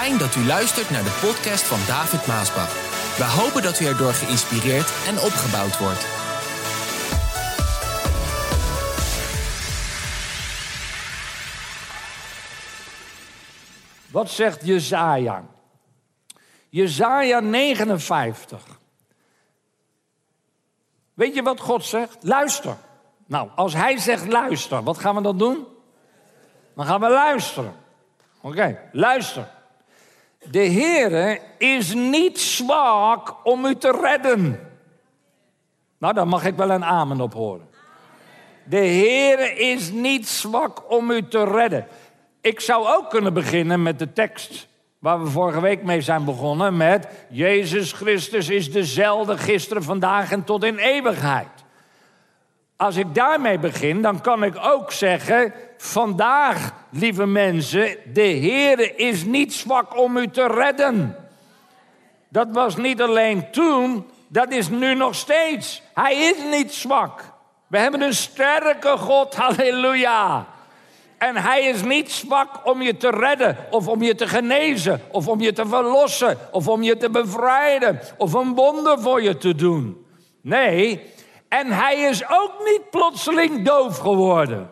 Fijn dat u luistert naar de podcast van David Maasbach. We hopen dat u erdoor geïnspireerd en opgebouwd wordt. Wat zegt Jezaja? Jezaja 59. Weet je wat God zegt? Luister. Nou, als hij zegt luister, wat gaan we dan doen? Dan gaan we luisteren. Oké, luister. De Heere is niet zwak om u te redden. Nou, daar mag ik wel een amen op horen. De Heere is niet zwak om u te redden. Ik zou ook kunnen beginnen met de tekst waar we vorige week mee zijn begonnen met Jezus Christus is dezelfde gisteren, vandaag en tot in eeuwigheid. Als ik daarmee begin, dan kan ik ook zeggen: vandaag, lieve mensen, de Heer is niet zwak om u te redden. Dat was niet alleen toen, dat is nu nog steeds. Hij is niet zwak. We hebben een sterke God, halleluja. En hij is niet zwak om je te redden, of om je te genezen, of om je te verlossen, of om je te bevrijden, of een wonder voor je te doen. Nee, en hij is ook niet plotseling doof geworden.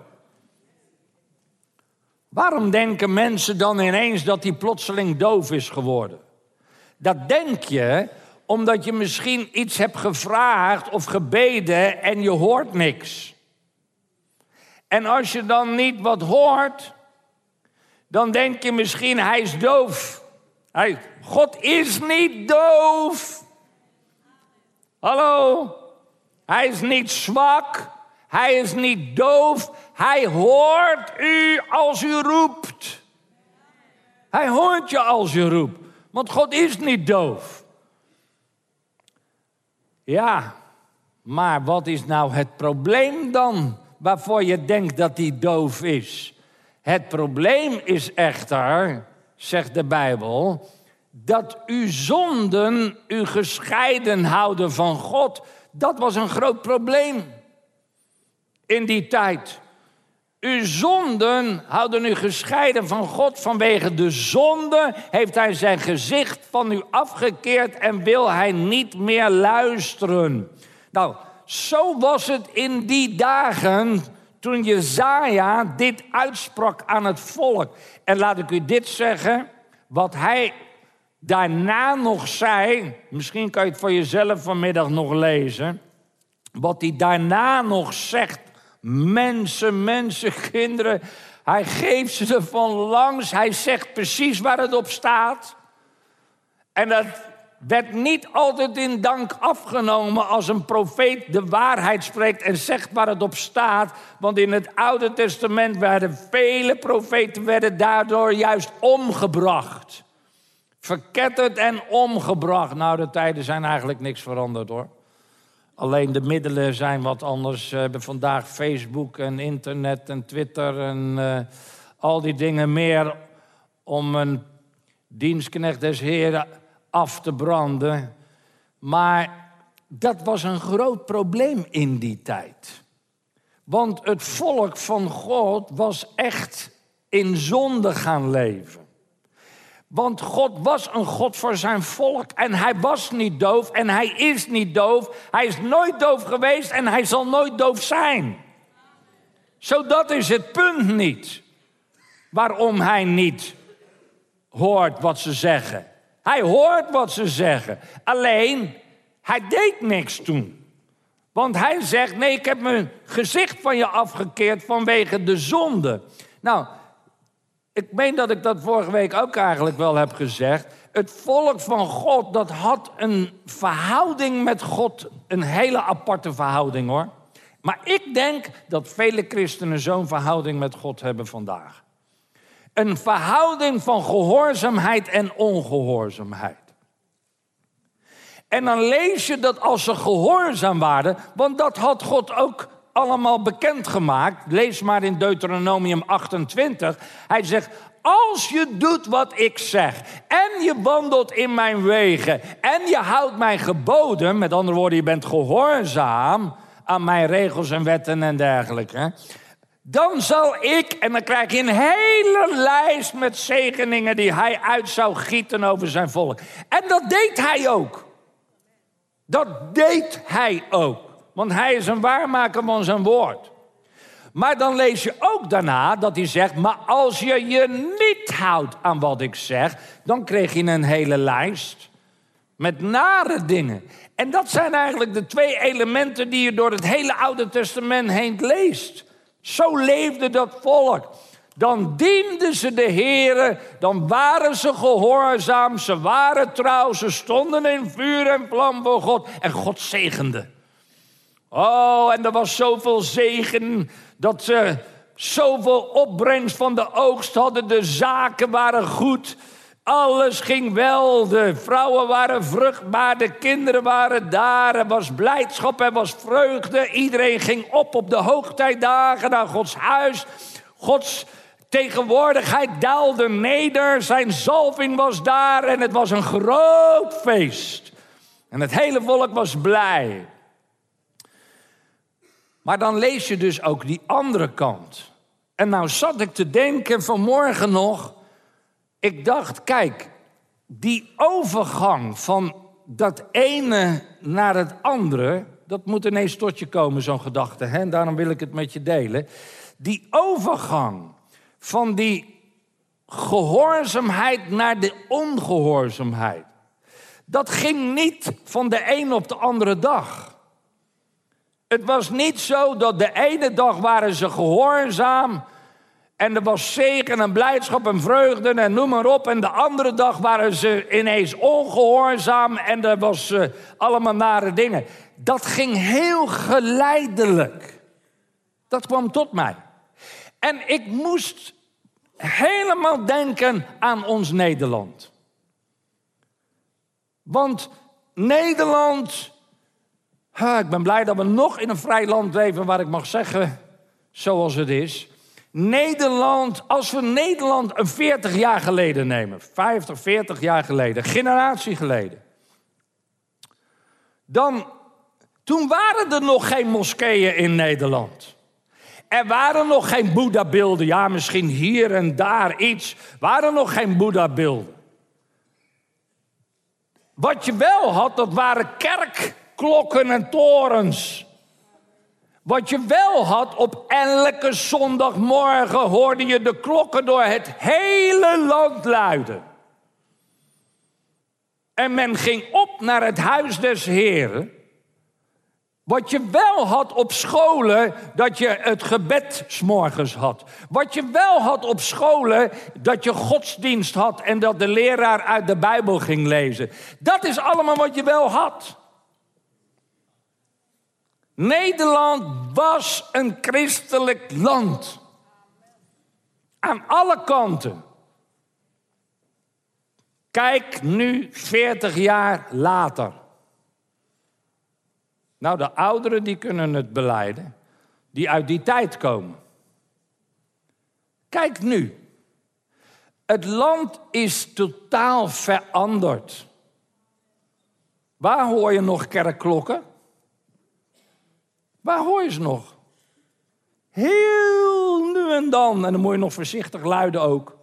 Waarom denken mensen dan ineens dat hij plotseling doof is geworden? Dat denk je omdat je misschien iets hebt gevraagd of gebeden en je hoort niks. En als je dan niet wat hoort, dan denk je misschien hij is doof. Hij, God is niet doof. Hallo? Hij is niet zwak. Hij is niet doof. Hij hoort u als u roept. Hij hoort je als je roept. Want God is niet doof. Ja, maar wat is nou het probleem dan waarvoor je denkt dat hij doof is? Het probleem is echter, zegt de Bijbel, dat uw zonden u gescheiden houden van God. Dat was een groot probleem in die tijd. Uw zonden houden u gescheiden van God. Vanwege de zonde heeft hij zijn gezicht van u afgekeerd en wil hij niet meer luisteren. Nou, zo was het in die dagen toen Jezaja dit uitsprak aan het volk. En laat ik u dit zeggen, wat hij daarna nog zei, misschien kan je het voor jezelf vanmiddag nog lezen. Wat hij daarna nog zegt, mensen, mensen, kinderen, hij geeft ze ervan langs, hij zegt precies waar het op staat. En dat werd niet altijd in dank afgenomen als een profeet de waarheid spreekt en zegt waar het op staat. Want in het Oude Testament werden vele profeten werden daardoor juist omgebracht. Verketterd en omgebracht. Nou, de tijden zijn eigenlijk niks veranderd hoor. Alleen de middelen zijn wat anders. We hebben vandaag Facebook en internet en Twitter en uh, al die dingen meer om een dienstknecht des Heren af te branden. Maar dat was een groot probleem in die tijd. Want het volk van God was echt in zonde gaan leven. Want God was een God voor zijn volk en hij was niet doof en hij is niet doof. Hij is nooit doof geweest en hij zal nooit doof zijn. Zo dat is het punt niet. Waarom hij niet hoort wat ze zeggen. Hij hoort wat ze zeggen. Alleen, hij deed niks toen. Want hij zegt, nee, ik heb mijn gezicht van je afgekeerd vanwege de zonde. Nou, ik meen dat ik dat vorige week ook eigenlijk wel heb gezegd. Het volk van God, dat had een verhouding met God. Een hele aparte verhouding hoor. Maar ik denk dat vele christenen zo'n verhouding met God hebben vandaag. Een verhouding van gehoorzaamheid en ongehoorzaamheid. En dan lees je dat als ze gehoorzaam waren, want dat had God ook allemaal bekendgemaakt. Lees maar in Deuteronomium 28. Hij zegt, als je doet wat ik zeg en je wandelt in mijn wegen en je houdt mijn geboden, met andere woorden, je bent gehoorzaam aan mijn regels en wetten en dergelijke, Dan zal ik, en dan krijg je een hele lijst met zegeningen die hij uit zou gieten over zijn volk. En dat deed hij ook. Dat deed hij ook. Want hij is een waarmaker van zijn woord. Maar dan lees je ook daarna dat hij zegt: Maar als je je niet houdt aan wat ik zeg, dan krijg je een hele lijst met nare dingen. En dat zijn eigenlijk de twee elementen die je door het hele Oude Testament heen leest. Zo leefde dat volk. Dan dienden ze de Heer, dan waren ze gehoorzaam, ze waren trouw, ze stonden in vuur en vlam voor God en God zegende. Oh, en er was zoveel zegen dat ze zoveel opbrengst van de oogst hadden. De zaken waren goed. Alles ging wel. De vrouwen waren vruchtbaar. De kinderen waren daar. Er was blijdschap. Er was vreugde. Iedereen ging op op de hoogtijdagen naar Gods huis. Gods tegenwoordigheid daalde neder. Zijn zalving was daar. En het was een groot feest. En het hele volk was blij. Maar dan lees je dus ook die andere kant. En nou zat ik te denken vanmorgen nog. Ik dacht, kijk, die overgang van dat ene naar het andere. Dat moet ineens tot je komen, zo'n gedachte. Hè? En daarom wil ik het met je delen. Die overgang van die gehoorzaamheid naar de ongehoorzaamheid. Dat ging niet van de een op de andere dag. Het was niet zo dat de ene dag waren ze gehoorzaam en er was zegen en blijdschap en vreugde en noem maar op. En de andere dag waren ze ineens ongehoorzaam en er was uh, allemaal nare dingen. Dat ging heel geleidelijk. Dat kwam tot mij. En ik moest helemaal denken aan ons Nederland. Want Nederland ik ben blij dat we nog in een vrij land leven waar ik mag zeggen zoals het is. Nederland, als we Nederland een 40 jaar geleden nemen, 50, 40 jaar geleden, generatie geleden. Dan, toen waren er nog geen moskeeën in Nederland. Er waren nog geen Boeddha-beelden. Ja, misschien hier en daar iets. Waren nog geen Boeddha-beelden. Wat je wel had, dat waren kerk klokken en torens. Wat je wel had, op elke zondagmorgen hoorde je de klokken door het hele land luiden. En men ging op naar het huis des Heren. Wat je wel had op scholen, dat je het gebed s'morgens had. Wat je wel had op scholen, dat je godsdienst had en dat de leraar uit de Bijbel ging lezen. Dat is allemaal wat je wel had. Nederland was een christelijk land. Aan alle kanten. Kijk nu 40 jaar later. Nou, de ouderen die kunnen het beleiden, die uit die tijd komen. Kijk nu. Het land is totaal veranderd. Waar hoor je nog kerkklokken? Waar hoor je ze nog? Heel nu en dan. En dan moet je nog voorzichtig luiden ook.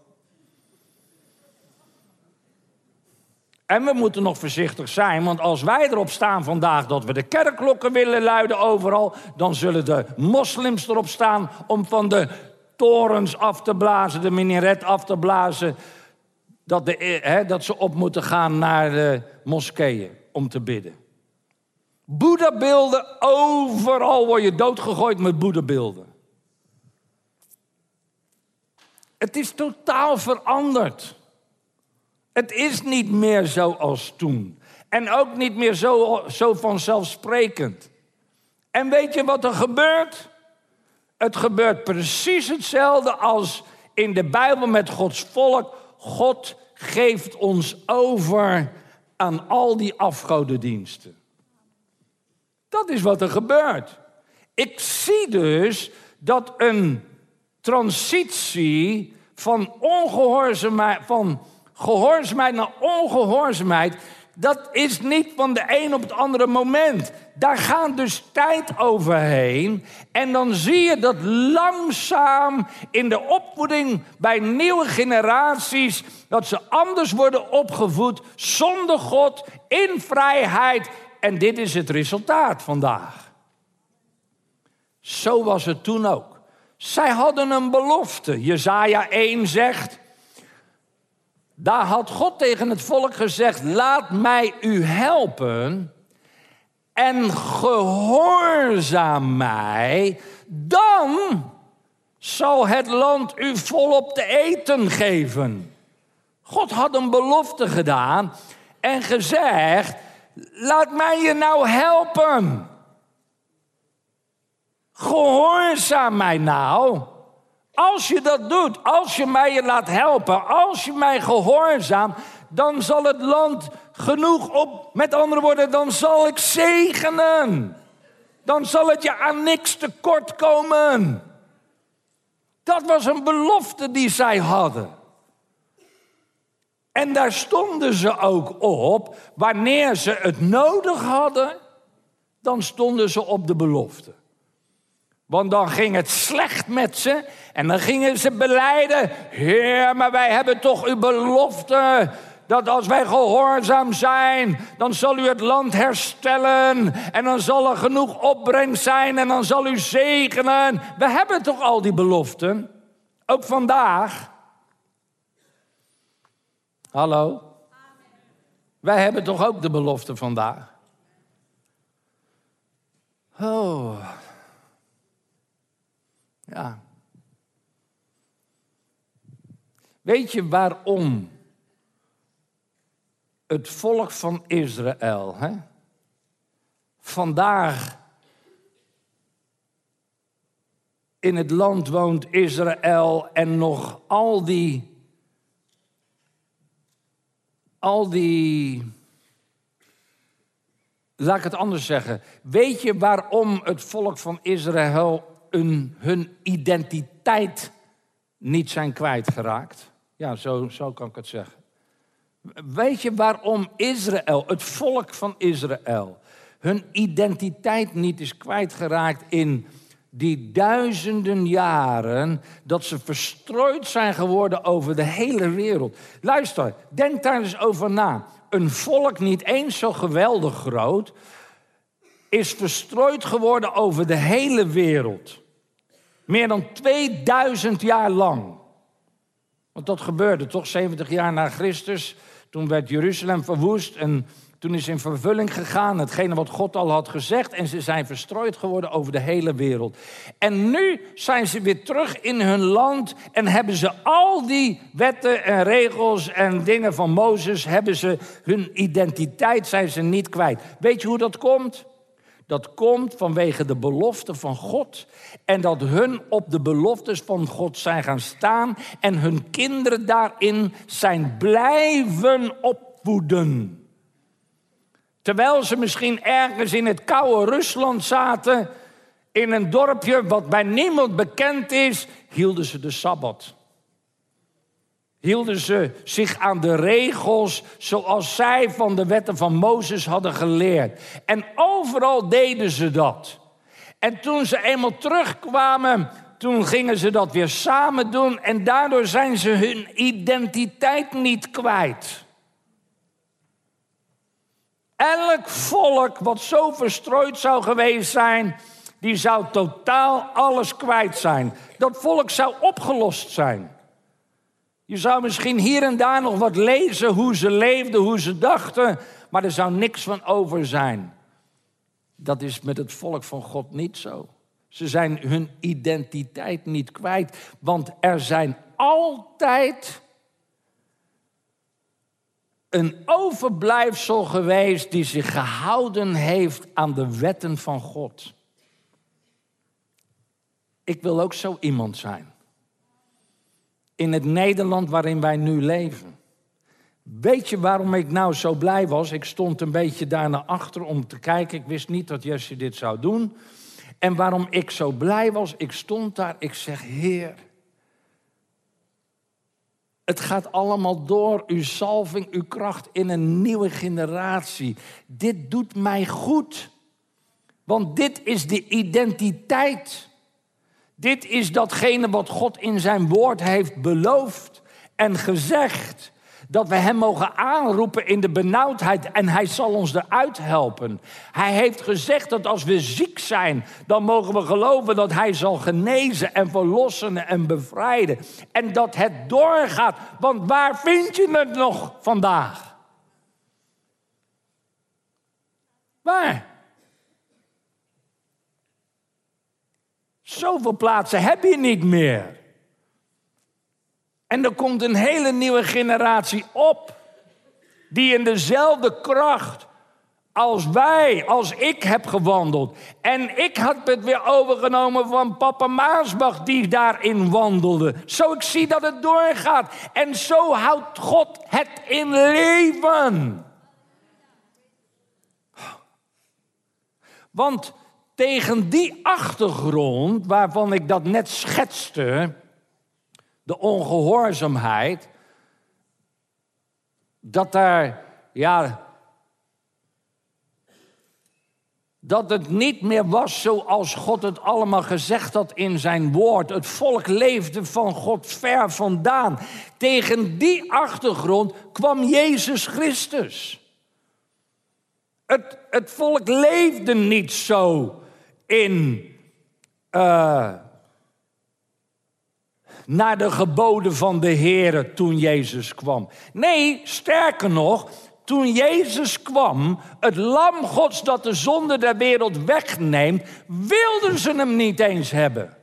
En we moeten nog voorzichtig zijn, want als wij erop staan vandaag dat we de kerkklokken willen luiden overal, dan zullen de moslims erop staan om van de torens af te blazen, de minaret af te blazen, dat, de, dat ze op moeten gaan naar de moskeeën om te bidden. Boeddhabeelden, overal word je doodgegooid met boeddhabeelden. Het is totaal veranderd. Het is niet meer zoals toen. En ook niet meer zo, zo vanzelfsprekend. En weet je wat er gebeurt? Het gebeurt precies hetzelfde als in de Bijbel met Gods volk. God geeft ons over aan al die afgodendiensten. Dat is wat er gebeurt. Ik zie dus dat een transitie van, ongehoorzaamheid, van gehoorzaamheid naar ongehoorzaamheid, Dat is niet van de een op het andere moment. Daar gaat dus tijd overheen. En dan zie je dat langzaam in de opvoeding bij nieuwe generaties... dat ze anders worden opgevoed zonder God, in vrijheid. En dit is het resultaat vandaag. Zo was het toen ook. Zij hadden een belofte. Jezaja 1 zegt... Daar had God tegen het volk gezegd: Laat mij u helpen en gehoorzaam mij, dan zal het land u volop te eten geven. God had een belofte gedaan en gezegd: Laat mij je nou helpen. Gehoorzaam mij nou. Als je dat doet, als je mij je laat helpen, als je mij gehoorzaamt, dan zal het land genoeg op. Met andere woorden, dan zal ik zegenen. Dan zal het je aan niks tekort komen. Dat was een belofte die zij hadden. En daar stonden ze ook op. Wanneer ze het nodig hadden, dan stonden ze op de belofte. Want dan ging het slecht met ze en dan gingen ze beleiden: Heer, maar wij hebben toch uw belofte dat als wij gehoorzaam zijn, dan zal u het land herstellen en dan zal er genoeg opbrengst zijn en dan zal u zegenen. We hebben toch al die beloften, ook vandaag. Hallo? Wij hebben toch ook de belofte vandaag? Oh. Ja. Weet je waarom het volk van Israël hè, vandaag in het land woont Israël en nog al die, al die, laat ik het anders zeggen. Weet je waarom het volk van Israël hun identiteit niet zijn kwijtgeraakt. Ja, zo, zo kan ik het zeggen. Weet je waarom Israël, het volk van Israël, hun identiteit niet is kwijtgeraakt in die duizenden jaren dat ze verstrooid zijn geworden over de hele wereld. Luister, denk daar eens over na. Een volk niet eens zo geweldig groot is verstrooid geworden over de hele wereld. Meer dan 2000 jaar lang. Want dat gebeurde toch 70 jaar na Christus. Toen werd Jeruzalem verwoest en toen is in vervulling gegaan hetgene wat God al had gezegd. En ze zijn verstrooid geworden over de hele wereld. En nu zijn ze weer terug in hun land en hebben ze al die wetten en regels en dingen van Mozes, hebben ze hun identiteit zijn ze niet kwijt. Weet je hoe dat komt? Dat komt vanwege de belofte van God. En dat hun op de beloftes van God zijn gaan staan. En hun kinderen daarin zijn blijven opvoeden. Terwijl ze misschien ergens in het koude Rusland zaten. In een dorpje wat bij niemand bekend is. Hielden ze de Sabbat hielden ze zich aan de regels zoals zij van de wetten van Mozes hadden geleerd. En overal deden ze dat. En toen ze eenmaal terugkwamen, toen gingen ze dat weer samen doen en daardoor zijn ze hun identiteit niet kwijt. Elk volk wat zo verstrooid zou geweest zijn, die zou totaal alles kwijt zijn. Dat volk zou opgelost zijn. Je zou misschien hier en daar nog wat lezen hoe ze leefden, hoe ze dachten, maar er zou niks van over zijn. Dat is met het volk van God niet zo. Ze zijn hun identiteit niet kwijt, want er zijn altijd een overblijfsel geweest die zich gehouden heeft aan de wetten van God. Ik wil ook zo iemand zijn in het Nederland waarin wij nu leven. Weet je waarom ik nou zo blij was? Ik stond een beetje daar naar achter om te kijken. Ik wist niet dat Jesse dit zou doen. En waarom ik zo blij was, ik stond daar, ik zeg, Heer, Het gaat allemaal door, uw salving, uw kracht in een nieuwe generatie. Dit doet mij goed. Want dit is de identiteit. Dit is datgene wat God in zijn woord heeft beloofd en gezegd dat we Hem mogen aanroepen in de benauwdheid en Hij zal ons eruit helpen. Hij heeft gezegd dat als we ziek zijn, dan mogen we geloven dat Hij zal genezen en verlossen en bevrijden. En dat het doorgaat, want waar vind je het nog vandaag? Waar? Zoveel plaatsen heb je niet meer. En er komt een hele nieuwe generatie op, die in dezelfde kracht als wij, als ik heb gewandeld. En ik had het weer overgenomen van papa Maasbach die daarin wandelde. Zo ik zie dat het doorgaat. En zo houdt God het in leven. Want tegen die achtergrond, waarvan ik dat net schetste, de ongehoorzaamheid, dat daar, ja, dat het niet meer was zoals God het allemaal gezegd had in zijn woord. Het volk leefde van God ver vandaan. Tegen die achtergrond kwam Jezus Christus. Het, het volk leefde niet zo in uh, naar de geboden van de Heer toen Jezus kwam. Nee, sterker nog, toen Jezus kwam, het lam Gods dat de zonde der wereld wegneemt, wilden ze hem niet eens hebben.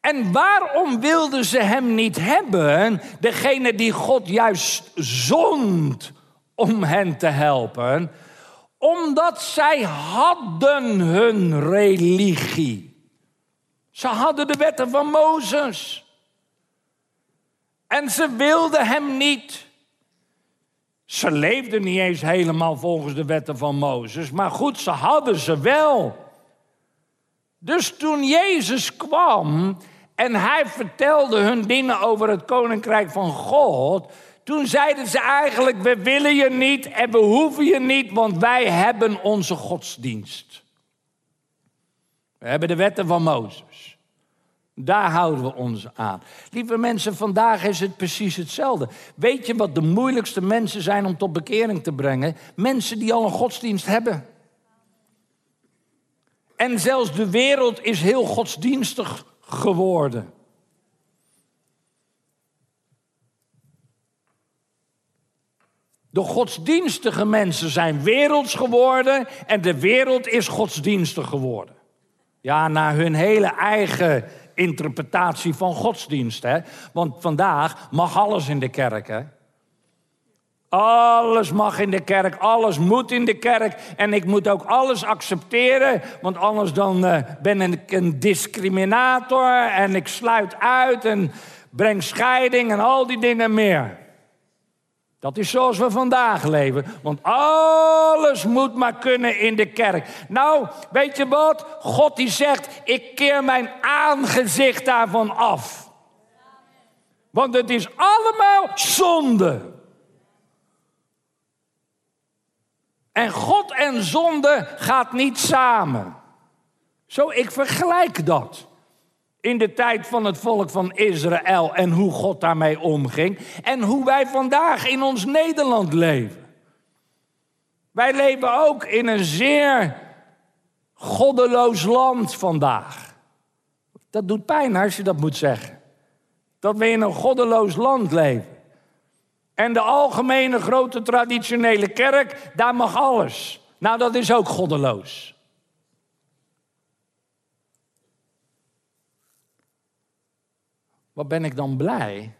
En waarom wilden ze hem niet hebben? Degene die God juist zond om hen te helpen, omdat zij hadden hun religie. Ze hadden de wetten van Mozes. En ze wilden hem niet. Ze leefden niet eens helemaal volgens de wetten van Mozes, maar goed, ze hadden ze wel. Dus toen Jezus kwam en hij vertelde hun dingen over het koninkrijk van God, toen zeiden ze eigenlijk: We willen je niet en we hoeven je niet, want wij hebben onze godsdienst. We hebben de wetten van Mozes. Daar houden we ons aan. Lieve mensen, vandaag is het precies hetzelfde. Weet je wat de moeilijkste mensen zijn om tot bekering te brengen? Mensen die al een godsdienst hebben. En zelfs de wereld is heel godsdienstig geworden. De godsdienstige mensen zijn werelds geworden en de wereld is godsdienstig geworden. Ja, naar hun hele eigen interpretatie van godsdienst. Hè? Want vandaag mag alles in de kerk. Hè? Alles mag in de kerk, alles moet in de kerk. En ik moet ook alles accepteren, want anders dan uh, ben ik een discriminator en ik sluit uit en breng scheiding en al die dingen meer. Dat is zoals we vandaag leven. Want alles moet maar kunnen in de kerk. Nou, weet je wat? God die zegt, ik keer mijn aangezicht daarvan af. Want het is allemaal zonde. En God en zonde gaat niet samen. Zo, ik vergelijk dat in de tijd van het volk van Israël en hoe God daarmee omging en hoe wij vandaag in ons Nederland leven. Wij leven ook in een zeer goddeloos land vandaag. Dat doet pijn als je dat moet zeggen. Dat we in een goddeloos land leven. En de algemene grote traditionele kerk, daar mag alles. Nou, dat is ook goddeloos. Wat ben ik dan blij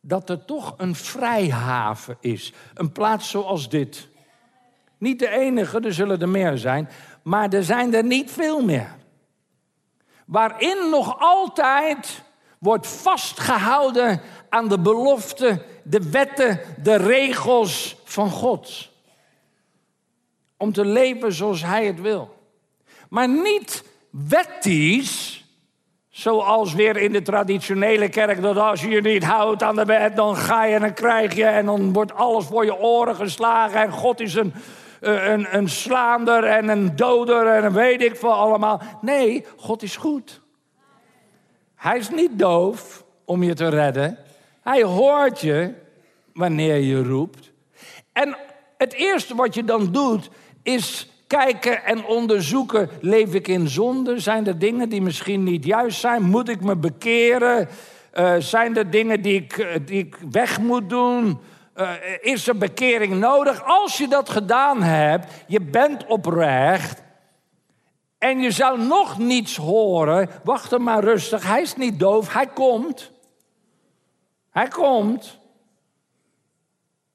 dat er toch een vrijhaven is. Een plaats zoals dit. Niet de enige, er zullen er meer zijn, maar er zijn er niet veel meer. Waarin nog altijd wordt vastgehouden aan de beloften, de wetten, de regels van God. Om te leven zoals Hij het wil. Maar niet wettisch, Zoals weer in de traditionele kerk, dat als je je niet houdt aan de wet, dan ga je en dan krijg je en dan wordt alles voor je oren geslagen. En God is een, een, een slaander en een doder en weet ik veel allemaal. Nee, God is goed. Hij is niet doof om je te redden. Hij hoort je wanneer je roept. En het eerste wat je dan doet, is kijken en onderzoeken. Leef ik in zonde? Zijn er dingen die misschien niet juist zijn? Moet ik me bekeren? Uh, zijn er dingen die ik, eh, die ik weg moet doen? Uh, is er bekering nodig? Als je dat gedaan hebt, je bent oprecht. En je zou nog niets horen, wacht er maar rustig. Hij is niet doof, hij komt. Hij komt.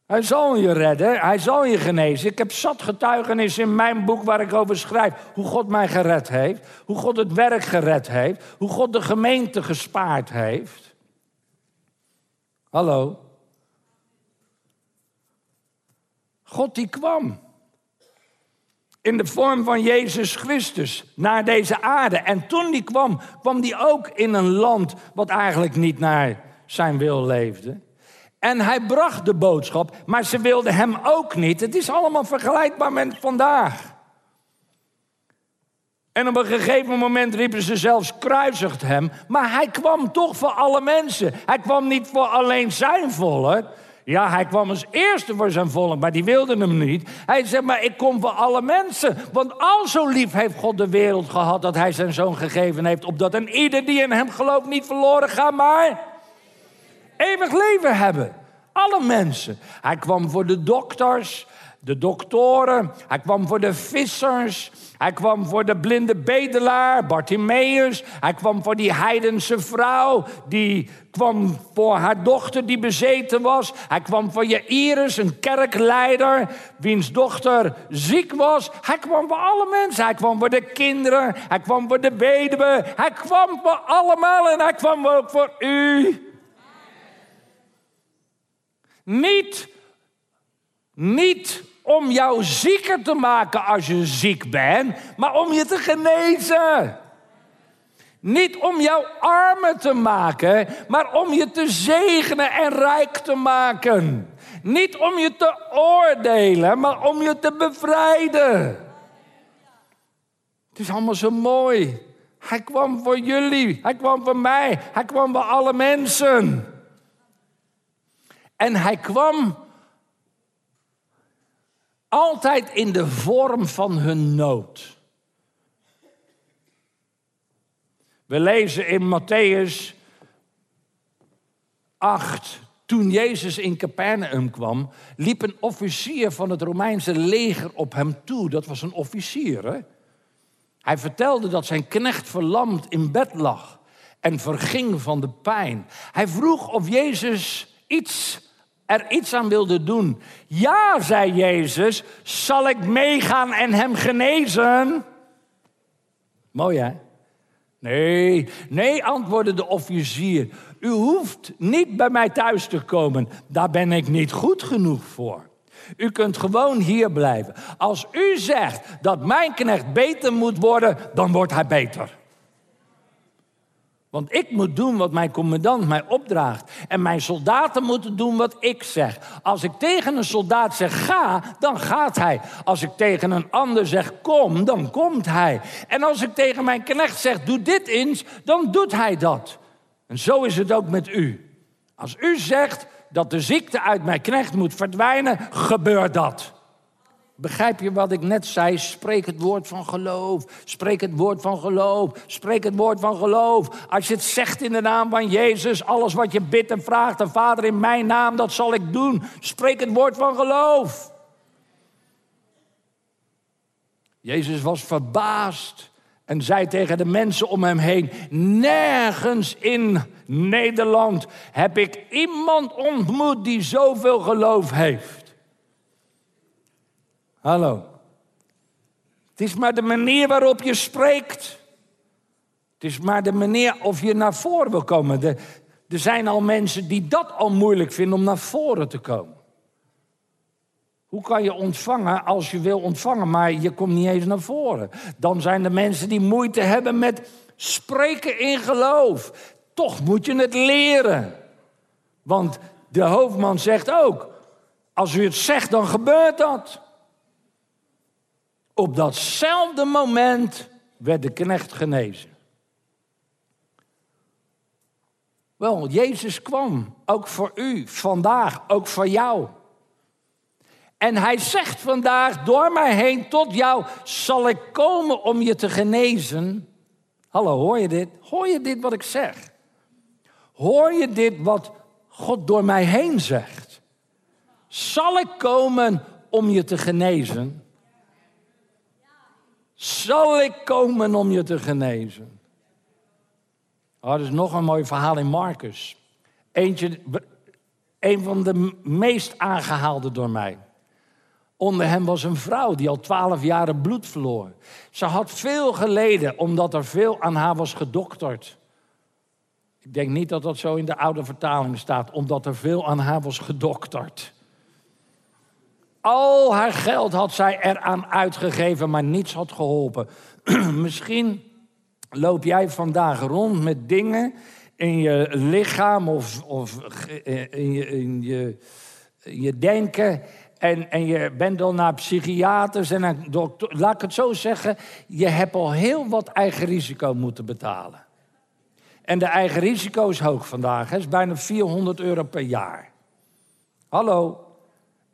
Hij zal je redden, hij zal je genezen. Ik heb zat getuigenis in mijn boek waar ik over schrijf. Hoe God mij gered heeft. Hoe God het werk gered heeft. Hoe God de gemeente gespaard heeft. Hallo. God die kwam. In de vorm van Jezus Christus naar deze aarde. En toen die kwam, kwam die ook in een land wat eigenlijk niet naar zijn wil leefde. En hij bracht de boodschap, maar ze wilden hem ook niet. Het is allemaal vergelijkbaar met vandaag. En op een gegeven moment riepen ze zelfs kruisigt hem. Maar hij kwam toch voor alle mensen. Hij kwam niet voor alleen zijn volk. Ja, hij kwam als eerste voor zijn volk, maar die wilden hem niet. Hij zei, maar ik kom voor alle mensen. Want al zo lief heeft God de wereld gehad dat hij zijn zoon gegeven heeft. Opdat een ieder die in hem gelooft niet verloren gaat, maar eeuwig leven hebben. Alle mensen. Hij kwam voor de dokters, de doktoren. Hij kwam voor de vissers. Hij kwam voor de blinde bedelaar, Bartimaeus. Hij kwam voor die heidense vrouw. Die kwam voor haar dochter die bezeten was. Hij kwam voor Jairus, een kerkleider, wiens dochter ziek was. Hij kwam voor alle mensen. Hij kwam voor de kinderen. Hij kwam voor de weduwe. Hij kwam voor allemaal en hij kwam ook voor u. Niet, niet om jou zieker te maken als je ziek bent, maar om je te genezen. Niet om jou armer te maken, maar om je te zegenen en rijk te maken. Niet om je te oordelen, maar om je te bevrijden. Het is allemaal zo mooi. Hij kwam voor jullie, hij kwam voor mij, hij kwam voor alle mensen. En hij kwam altijd in de vorm van hun nood. We lezen in Matthäus 8. Toen Jezus in Capernaum kwam, liep een officier van het Romeinse leger op hem toe. Dat was een officier. Hè? Hij vertelde dat zijn knecht verlamd in bed lag en verging van de pijn. Hij vroeg of Jezus iets er iets aan wilde doen. Ja, zei Jezus, zal ik meegaan en hem genezen? Mooi hè? Nee, nee, antwoordde de officier. U hoeft niet bij mij thuis te komen. Daar ben ik niet goed genoeg voor. U kunt gewoon hier blijven. Als u zegt dat mijn knecht beter moet worden, dan wordt hij beter. Want ik moet doen wat mijn commandant mij opdraagt. En mijn soldaten moeten doen wat ik zeg. Als ik tegen een soldaat zeg ga, dan gaat hij. Als ik tegen een ander zeg kom, dan komt hij. En als ik tegen mijn knecht zeg doe dit eens, dan doet hij dat. En zo is het ook met u. Als u zegt dat de ziekte uit mijn knecht moet verdwijnen, gebeurt dat. Begrijp je wat ik net zei? Spreek het woord van geloof. Spreek het woord van geloof. Spreek het woord van geloof. Als je het zegt in de naam van Jezus, alles wat je bidt en vraagt, de Vader in mijn naam, dat zal ik doen. Spreek het woord van geloof. Jezus was verbaasd en zei tegen de mensen om hem heen: Nergens in Nederland heb ik iemand ontmoet die zoveel geloof heeft. Hallo. Het is maar de manier waarop je spreekt. Het is maar de manier of je naar voren wil komen. er zijn al mensen die dat al moeilijk vinden om naar voren te komen. Hoe kan je ontvangen als je wil ontvangen, maar je komt niet eens naar voren? Dan zijn er mensen die moeite hebben met spreken in geloof. Toch moet je het leren. Want de hoofdman zegt ook: als u het zegt, dan gebeurt dat. Op datzelfde moment werd de knecht genezen. Wel, Jezus kwam, ook voor u, vandaag, ook voor jou. En hij zegt vandaag, door mij heen tot jou zal ik komen om je te genezen. Hallo, hoor je dit? Hoor je dit wat ik zeg? Hoor je dit wat God door mij heen zegt? Zal ik komen om je te genezen? Zal ik komen om je te genezen? Oh, dat is nog een mooi verhaal in Marcus. Eentje, een van de meest aangehaalde door mij. Onder hem was een vrouw die al twaalf jaren bloed verloor. Ze had veel geleden omdat er veel aan haar was gedokterd. Ik denk niet dat dat zo in de oude vertaling staat, omdat er veel aan haar was gedokterd. Al haar geld had zij eraan uitgegeven, maar niets had geholpen. Misschien loop jij vandaag rond met dingen in je lichaam of, of in, je, in je, je denken. En, en je bent al naar psychiaters en naar dokter. Laat ik het zo zeggen, je hebt al heel wat eigen risico moeten betalen. En de eigen risico is hoog vandaag. Het is bijna 400 euro per jaar. Hallo.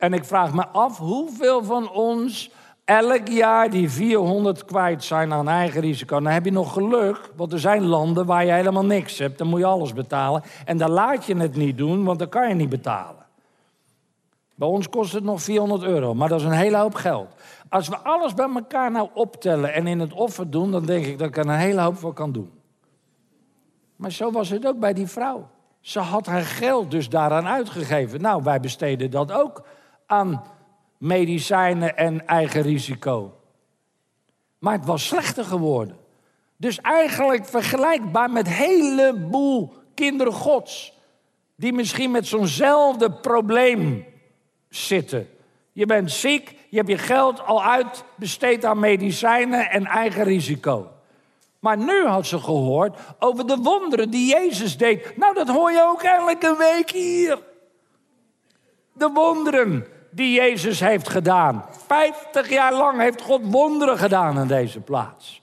En ik vraag me af hoeveel van ons elk jaar die 400 kwijt zijn aan eigen risico. Dan heb je nog geluk, want er zijn landen waar je helemaal niks hebt. Dan moet je alles betalen. En dan laat je het niet doen, want dan kan je niet betalen. Bij ons kost het nog 400 euro, maar dat is een hele hoop geld. Als we alles bij elkaar nou optellen en in het offer doen, dan denk ik dat ik er een hele hoop voor kan doen. Maar zo was het ook bij die vrouw. Ze had haar geld dus daaraan uitgegeven. Nou, wij besteden dat ook aan medicijnen en eigen risico. Maar het was slechter geworden. Dus eigenlijk vergelijkbaar met een heleboel kinderen gods. Die misschien met zo'nzelfde probleem zitten. Je bent ziek, je hebt je geld al uitbesteed aan medicijnen en eigen risico. Maar nu had ze gehoord over de wonderen die Jezus deed. Nou, dat hoor je ook elke week hier. De wonderen die Jezus heeft gedaan. Vijftig jaar lang heeft God wonderen gedaan in deze plaats.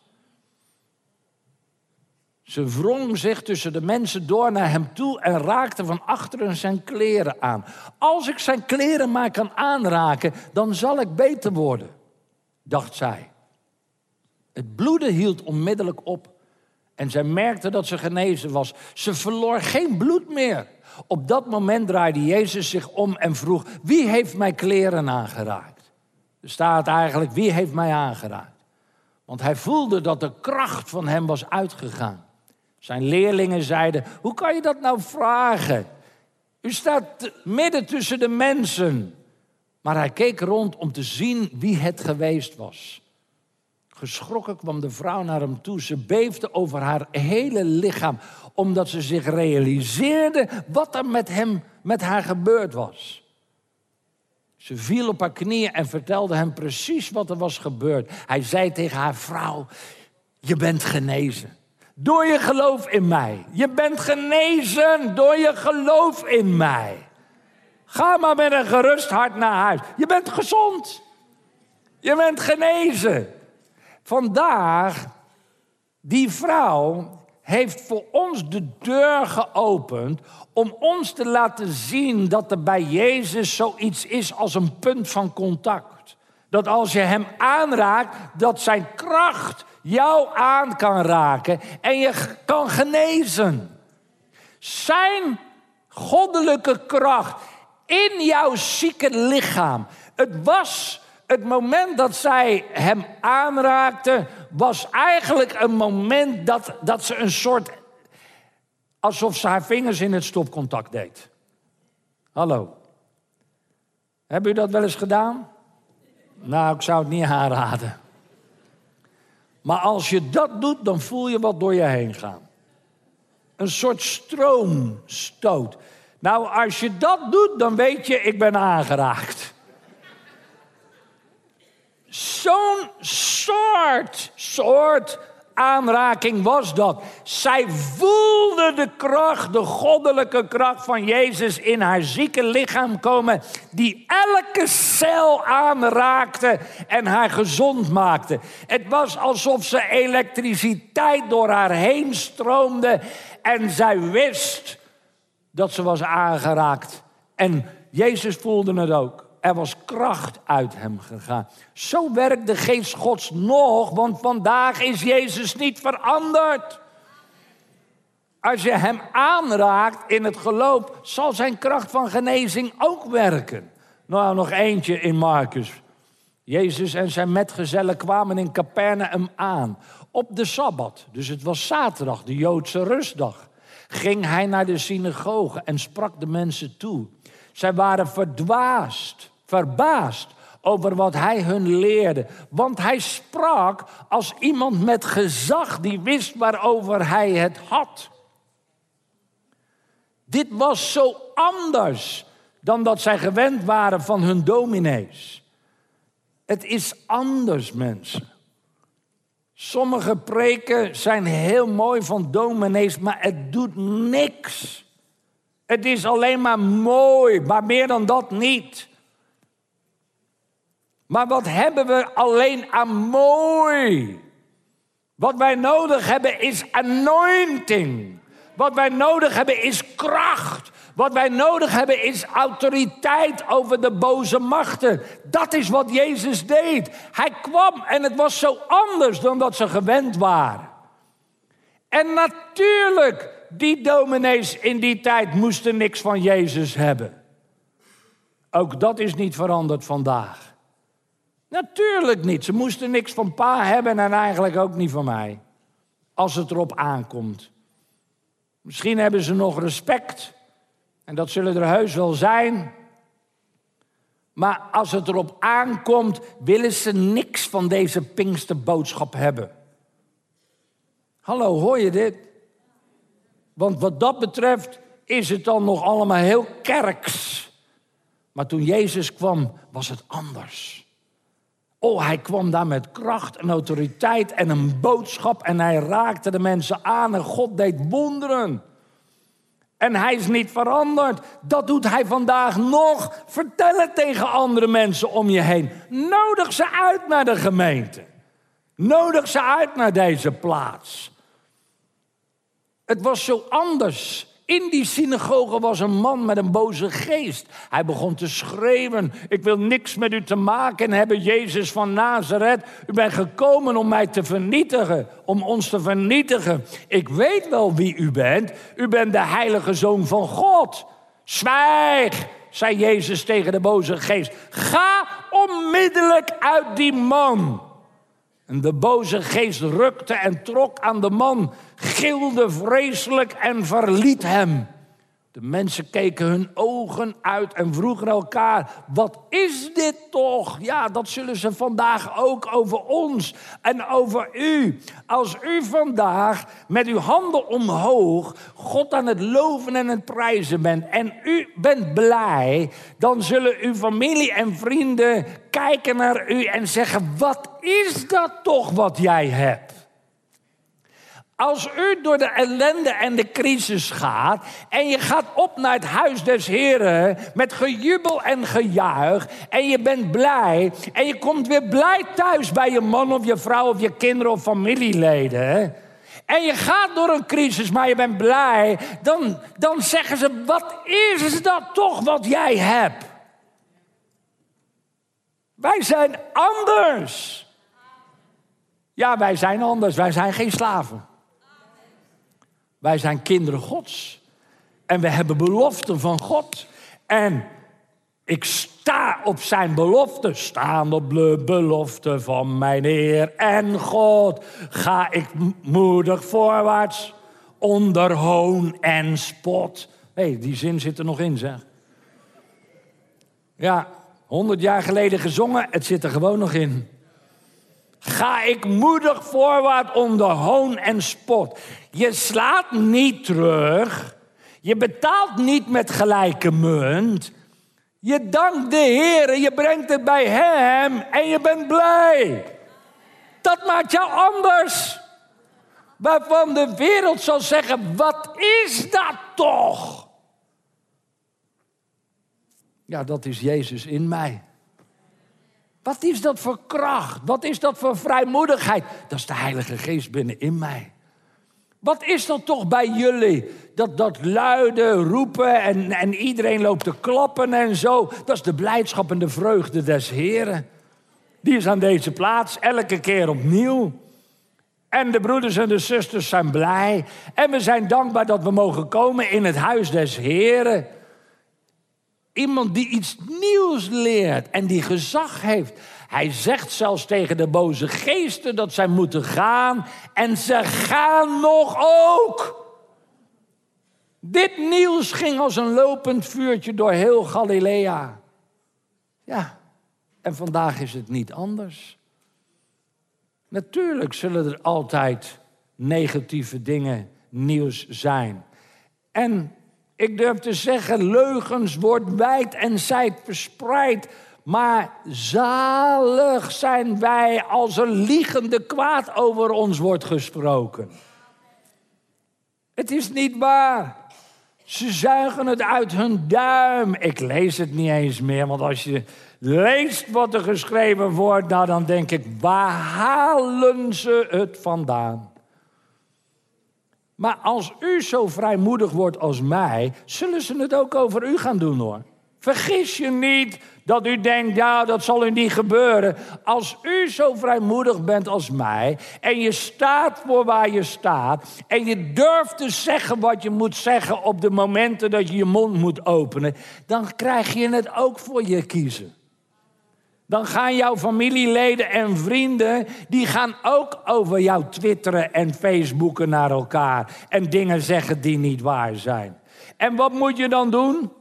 Ze wrong zich tussen de mensen door naar hem toe en raakte van achteren zijn kleren aan. Als ik zijn kleren maar kan aanraken, dan zal ik beter worden, dacht zij. Het bloeden hield onmiddellijk op en zij merkte dat ze genezen was. Ze verloor geen bloed meer. Op dat moment draaide Jezus zich om en vroeg: Wie heeft mij kleren aangeraakt? Er staat eigenlijk: Wie heeft mij aangeraakt? Want hij voelde dat de kracht van hem was uitgegaan. Zijn leerlingen zeiden: Hoe kan je dat nou vragen? U staat midden tussen de mensen. Maar hij keek rond om te zien wie het geweest was. Geschrokken kwam de vrouw naar hem toe. Ze beefde over haar hele lichaam, omdat ze zich realiseerde wat er met hem, met haar gebeurd was. Ze viel op haar knieën en vertelde hem precies wat er was gebeurd. Hij zei tegen haar vrouw: Je bent genezen. Door je geloof in mij. Je bent genezen door je geloof in mij. Ga maar met een gerust hart naar huis. Je bent gezond. Je bent genezen. Vandaag, die vrouw heeft voor ons de deur geopend om ons te laten zien dat er bij Jezus zoiets is als een punt van contact. Dat als je Hem aanraakt, dat Zijn kracht jou aan kan raken en je kan genezen. Zijn goddelijke kracht in jouw zieke lichaam. Het was het moment dat zij hem aanraakte, was eigenlijk een moment dat, dat ze een soort. alsof ze haar vingers in het stopcontact deed. Hallo. Hebben u dat wel eens gedaan? Nou, ik zou het niet aanraden. Maar als je dat doet, dan voel je wat door je heen gaan. Een soort stroomstoot. Nou, als je dat doet, dan weet je, ik ben aangeraakt. Zo'n soort, soort aanraking was dat. Zij voelde de kracht, de goddelijke kracht van Jezus in haar zieke lichaam komen, die elke cel aanraakte en haar gezond maakte. Het was alsof ze elektriciteit door haar heen stroomde en zij wist dat ze was aangeraakt. En Jezus voelde het ook. Er was kracht uit hem gegaan. Zo werkt de geest Gods nog, want vandaag is Jezus niet veranderd. Als je hem aanraakt in het geloof, zal zijn kracht van genezing ook werken. Nou, nog eentje in Marcus. Jezus en zijn metgezellen kwamen in Capernaum aan op de Sabbat. Dus het was zaterdag, de Joodse rustdag. Ging hij naar de synagoge en sprak de mensen toe. Zij waren verdwaasd, verbaasd over wat hij hun leerde. Want hij sprak als iemand met gezag die wist waarover hij het had. Dit was zo anders dan dat zij gewend waren van hun dominees. Het is anders, mensen. Sommige preken zijn heel mooi van dominees, maar het doet niks. Het is alleen maar mooi, maar meer dan dat niet. Maar wat hebben we alleen aan mooi? Wat wij nodig hebben is anointing. Wat wij nodig hebben is kracht. Wat wij nodig hebben is autoriteit over de boze machten. Dat is wat Jezus deed. Hij kwam en het was zo anders dan dat ze gewend waren. En natuurlijk, die dominees in die tijd moesten niks van Jezus hebben. Ook dat is niet veranderd vandaag. Natuurlijk niet. Ze moesten niks van pa hebben en eigenlijk ook niet van mij. Als het erop aankomt. Misschien hebben ze nog respect. En dat zullen er heus wel zijn. Maar als het erop aankomt, willen ze niks van deze Pinksterboodschap hebben. Hallo, hoor je dit? Want wat dat betreft is het dan nog allemaal heel kerks. Maar toen Jezus kwam, was het anders. Oh, hij kwam daar met kracht en autoriteit en een boodschap en hij raakte de mensen aan en God deed wonderen. En hij is niet veranderd. Dat doet hij vandaag nog. Vertel het tegen andere mensen om je heen. Nodig ze uit naar de gemeente. Nodig ze uit naar deze plaats. Het was zo anders. In die synagoge was een man met een boze geest. Hij begon te schreeuwen: Ik wil niks met u te maken hebben, Jezus van Nazareth. U bent gekomen om mij te vernietigen, om ons te vernietigen. Ik weet wel wie u bent. U bent de heilige zoon van God. Zwijg, zei Jezus tegen de boze geest. Ga onmiddellijk uit die man. En de boze geest rukte en trok aan de man, gilde vreselijk en verliet hem. De mensen keken hun ogen uit en vroegen elkaar: Wat is dit toch? Ja, dat zullen ze vandaag ook over ons en over u. Als u vandaag met uw handen omhoog God aan het loven en het prijzen bent en u bent blij, dan zullen uw familie en vrienden kijken naar u en zeggen: Wat is dat toch wat jij hebt? Als u door de ellende en de crisis gaat en je gaat op naar het huis des Heren met gejubel en gejuich en je bent blij en je komt weer blij thuis bij je man of je vrouw of je kinderen of familieleden en je gaat door een crisis, maar je bent blij, dan, dan zeggen ze, wat is dat toch wat jij hebt? Wij zijn anders. Ja, wij zijn anders, wij zijn geen slaven. Wij zijn kinderen Gods. En we hebben beloften van God. En ik sta op zijn belofte. Staan op de belofte van mijn Heer en God. Ga ik moedig voorwaarts. Onder hoon en spot. Hé, hey, die zin zit er nog in, zeg. Ja, honderd jaar geleden gezongen. Het zit er gewoon nog in ga ik moedig voorwaarts onder hoon en spot. Je slaat niet terug. Je betaalt niet met gelijke munt. Je dankt de Heer, je brengt het bij Hem en je bent blij. Dat maakt jou anders. Waarvan de wereld zal zeggen, wat is dat toch? Ja, dat is Jezus in mij. Wat is dat voor kracht? Wat is dat voor vrijmoedigheid? Dat is de Heilige Geest binnenin mij. Wat is dat toch bij jullie? Dat, dat luide roepen en, en iedereen loopt te klappen en zo. Dat is de blijdschap en de vreugde des Heren. Die is aan deze plaats elke keer opnieuw. En de broeders en de zusters zijn blij. En we zijn dankbaar dat we mogen komen in het huis des Heren. Iemand die iets nieuws leert en die gezag heeft. Hij zegt zelfs tegen de boze geesten dat zij moeten gaan. En ze gaan nog ook. Dit nieuws ging als een lopend vuurtje door heel Galilea. Ja, en vandaag is het niet anders. Natuurlijk zullen er altijd negatieve dingen nieuws zijn. En ik durf te zeggen, leugens wordt wijd en zijd verspreid. Maar zalig zijn wij als er liegende kwaad over ons wordt gesproken. Het is niet waar. Ze zuigen het uit hun duim. Ik lees het niet eens meer, want als je leest wat er geschreven wordt, nou dan denk ik, waar halen ze het vandaan? Maar als u zo vrijmoedig wordt als mij, zullen ze het ook over u gaan doen hoor. Vergis je niet dat u denkt, ja, dat zal u niet gebeuren. Als u zo vrijmoedig bent als mij en je staat voor waar je staat en je durft te zeggen wat je moet zeggen op de momenten dat je je mond moet openen, dan krijg je het ook voor je kiezen. Dan gaan jouw familieleden en vrienden, die gaan ook over jou twitteren en facebooken naar elkaar en dingen zeggen die niet waar zijn. En wat moet je dan doen?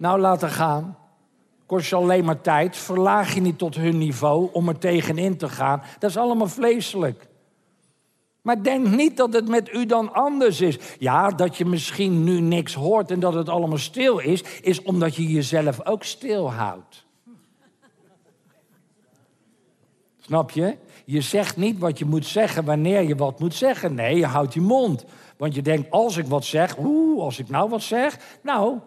Nou, laten gaan. Kost je alleen maar tijd. Verlaag je niet tot hun niveau om er tegenin te gaan. Dat is allemaal vleeselijk. Maar denk niet dat het met u dan anders is. Ja, dat je misschien nu niks hoort en dat het allemaal stil is, is omdat je jezelf ook stil houdt. Snap je? Je zegt niet wat je moet zeggen wanneer je wat moet zeggen. Nee, je houdt je mond. Want je denkt, als ik wat zeg, oeh, als ik nou wat zeg. Nou,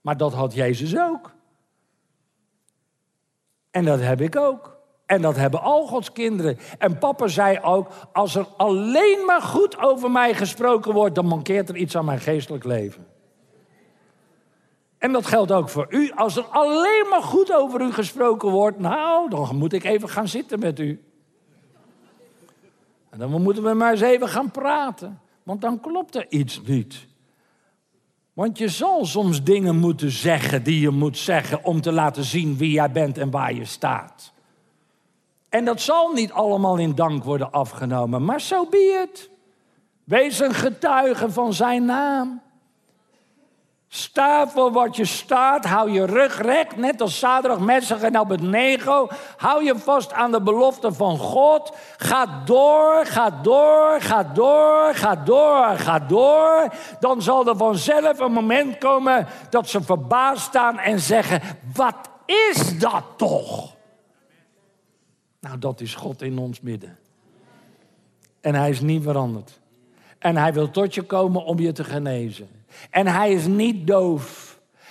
maar dat had Jezus ook. En dat heb ik ook. En dat hebben al Gods kinderen. En papa zei ook: als er alleen maar goed over mij gesproken wordt, dan mankeert er iets aan mijn geestelijk leven. En dat geldt ook voor u. Als er alleen maar goed over u gesproken wordt, nou, dan moet ik even gaan zitten met u. En dan moeten we maar eens even gaan praten. Want dan klopt er iets niet. Want je zal soms dingen moeten zeggen die je moet zeggen om te laten zien wie jij bent en waar je staat. En dat zal niet allemaal in dank worden afgenomen, maar zo so be it. Wees een getuige van zijn naam. Sta voor wat je staat. Hou je rug recht, net als Sadrach, Messach en Abednego. Hou je vast aan de belofte van God. Ga door, ga door, ga door, ga door, ga door. Dan zal er vanzelf een moment komen dat ze verbaasd staan en zeggen: Wat is dat toch? Nou, dat is God in ons midden. En hij is niet veranderd. En hij wil tot je komen om je te genezen. En hij is niet doof.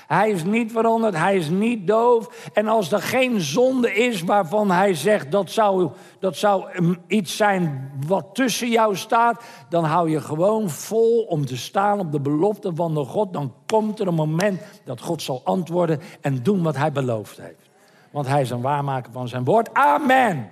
Hij is niet veranderd, hij is niet doof. En als er geen zonde is waarvan hij zegt dat zou, dat zou iets zijn wat tussen jou staat, dan hou je gewoon vol om te staan op de belofte van de God. Dan komt er een moment dat God zal antwoorden en doen wat hij beloofd heeft. Want hij is een waarmaker van zijn woord. Amen.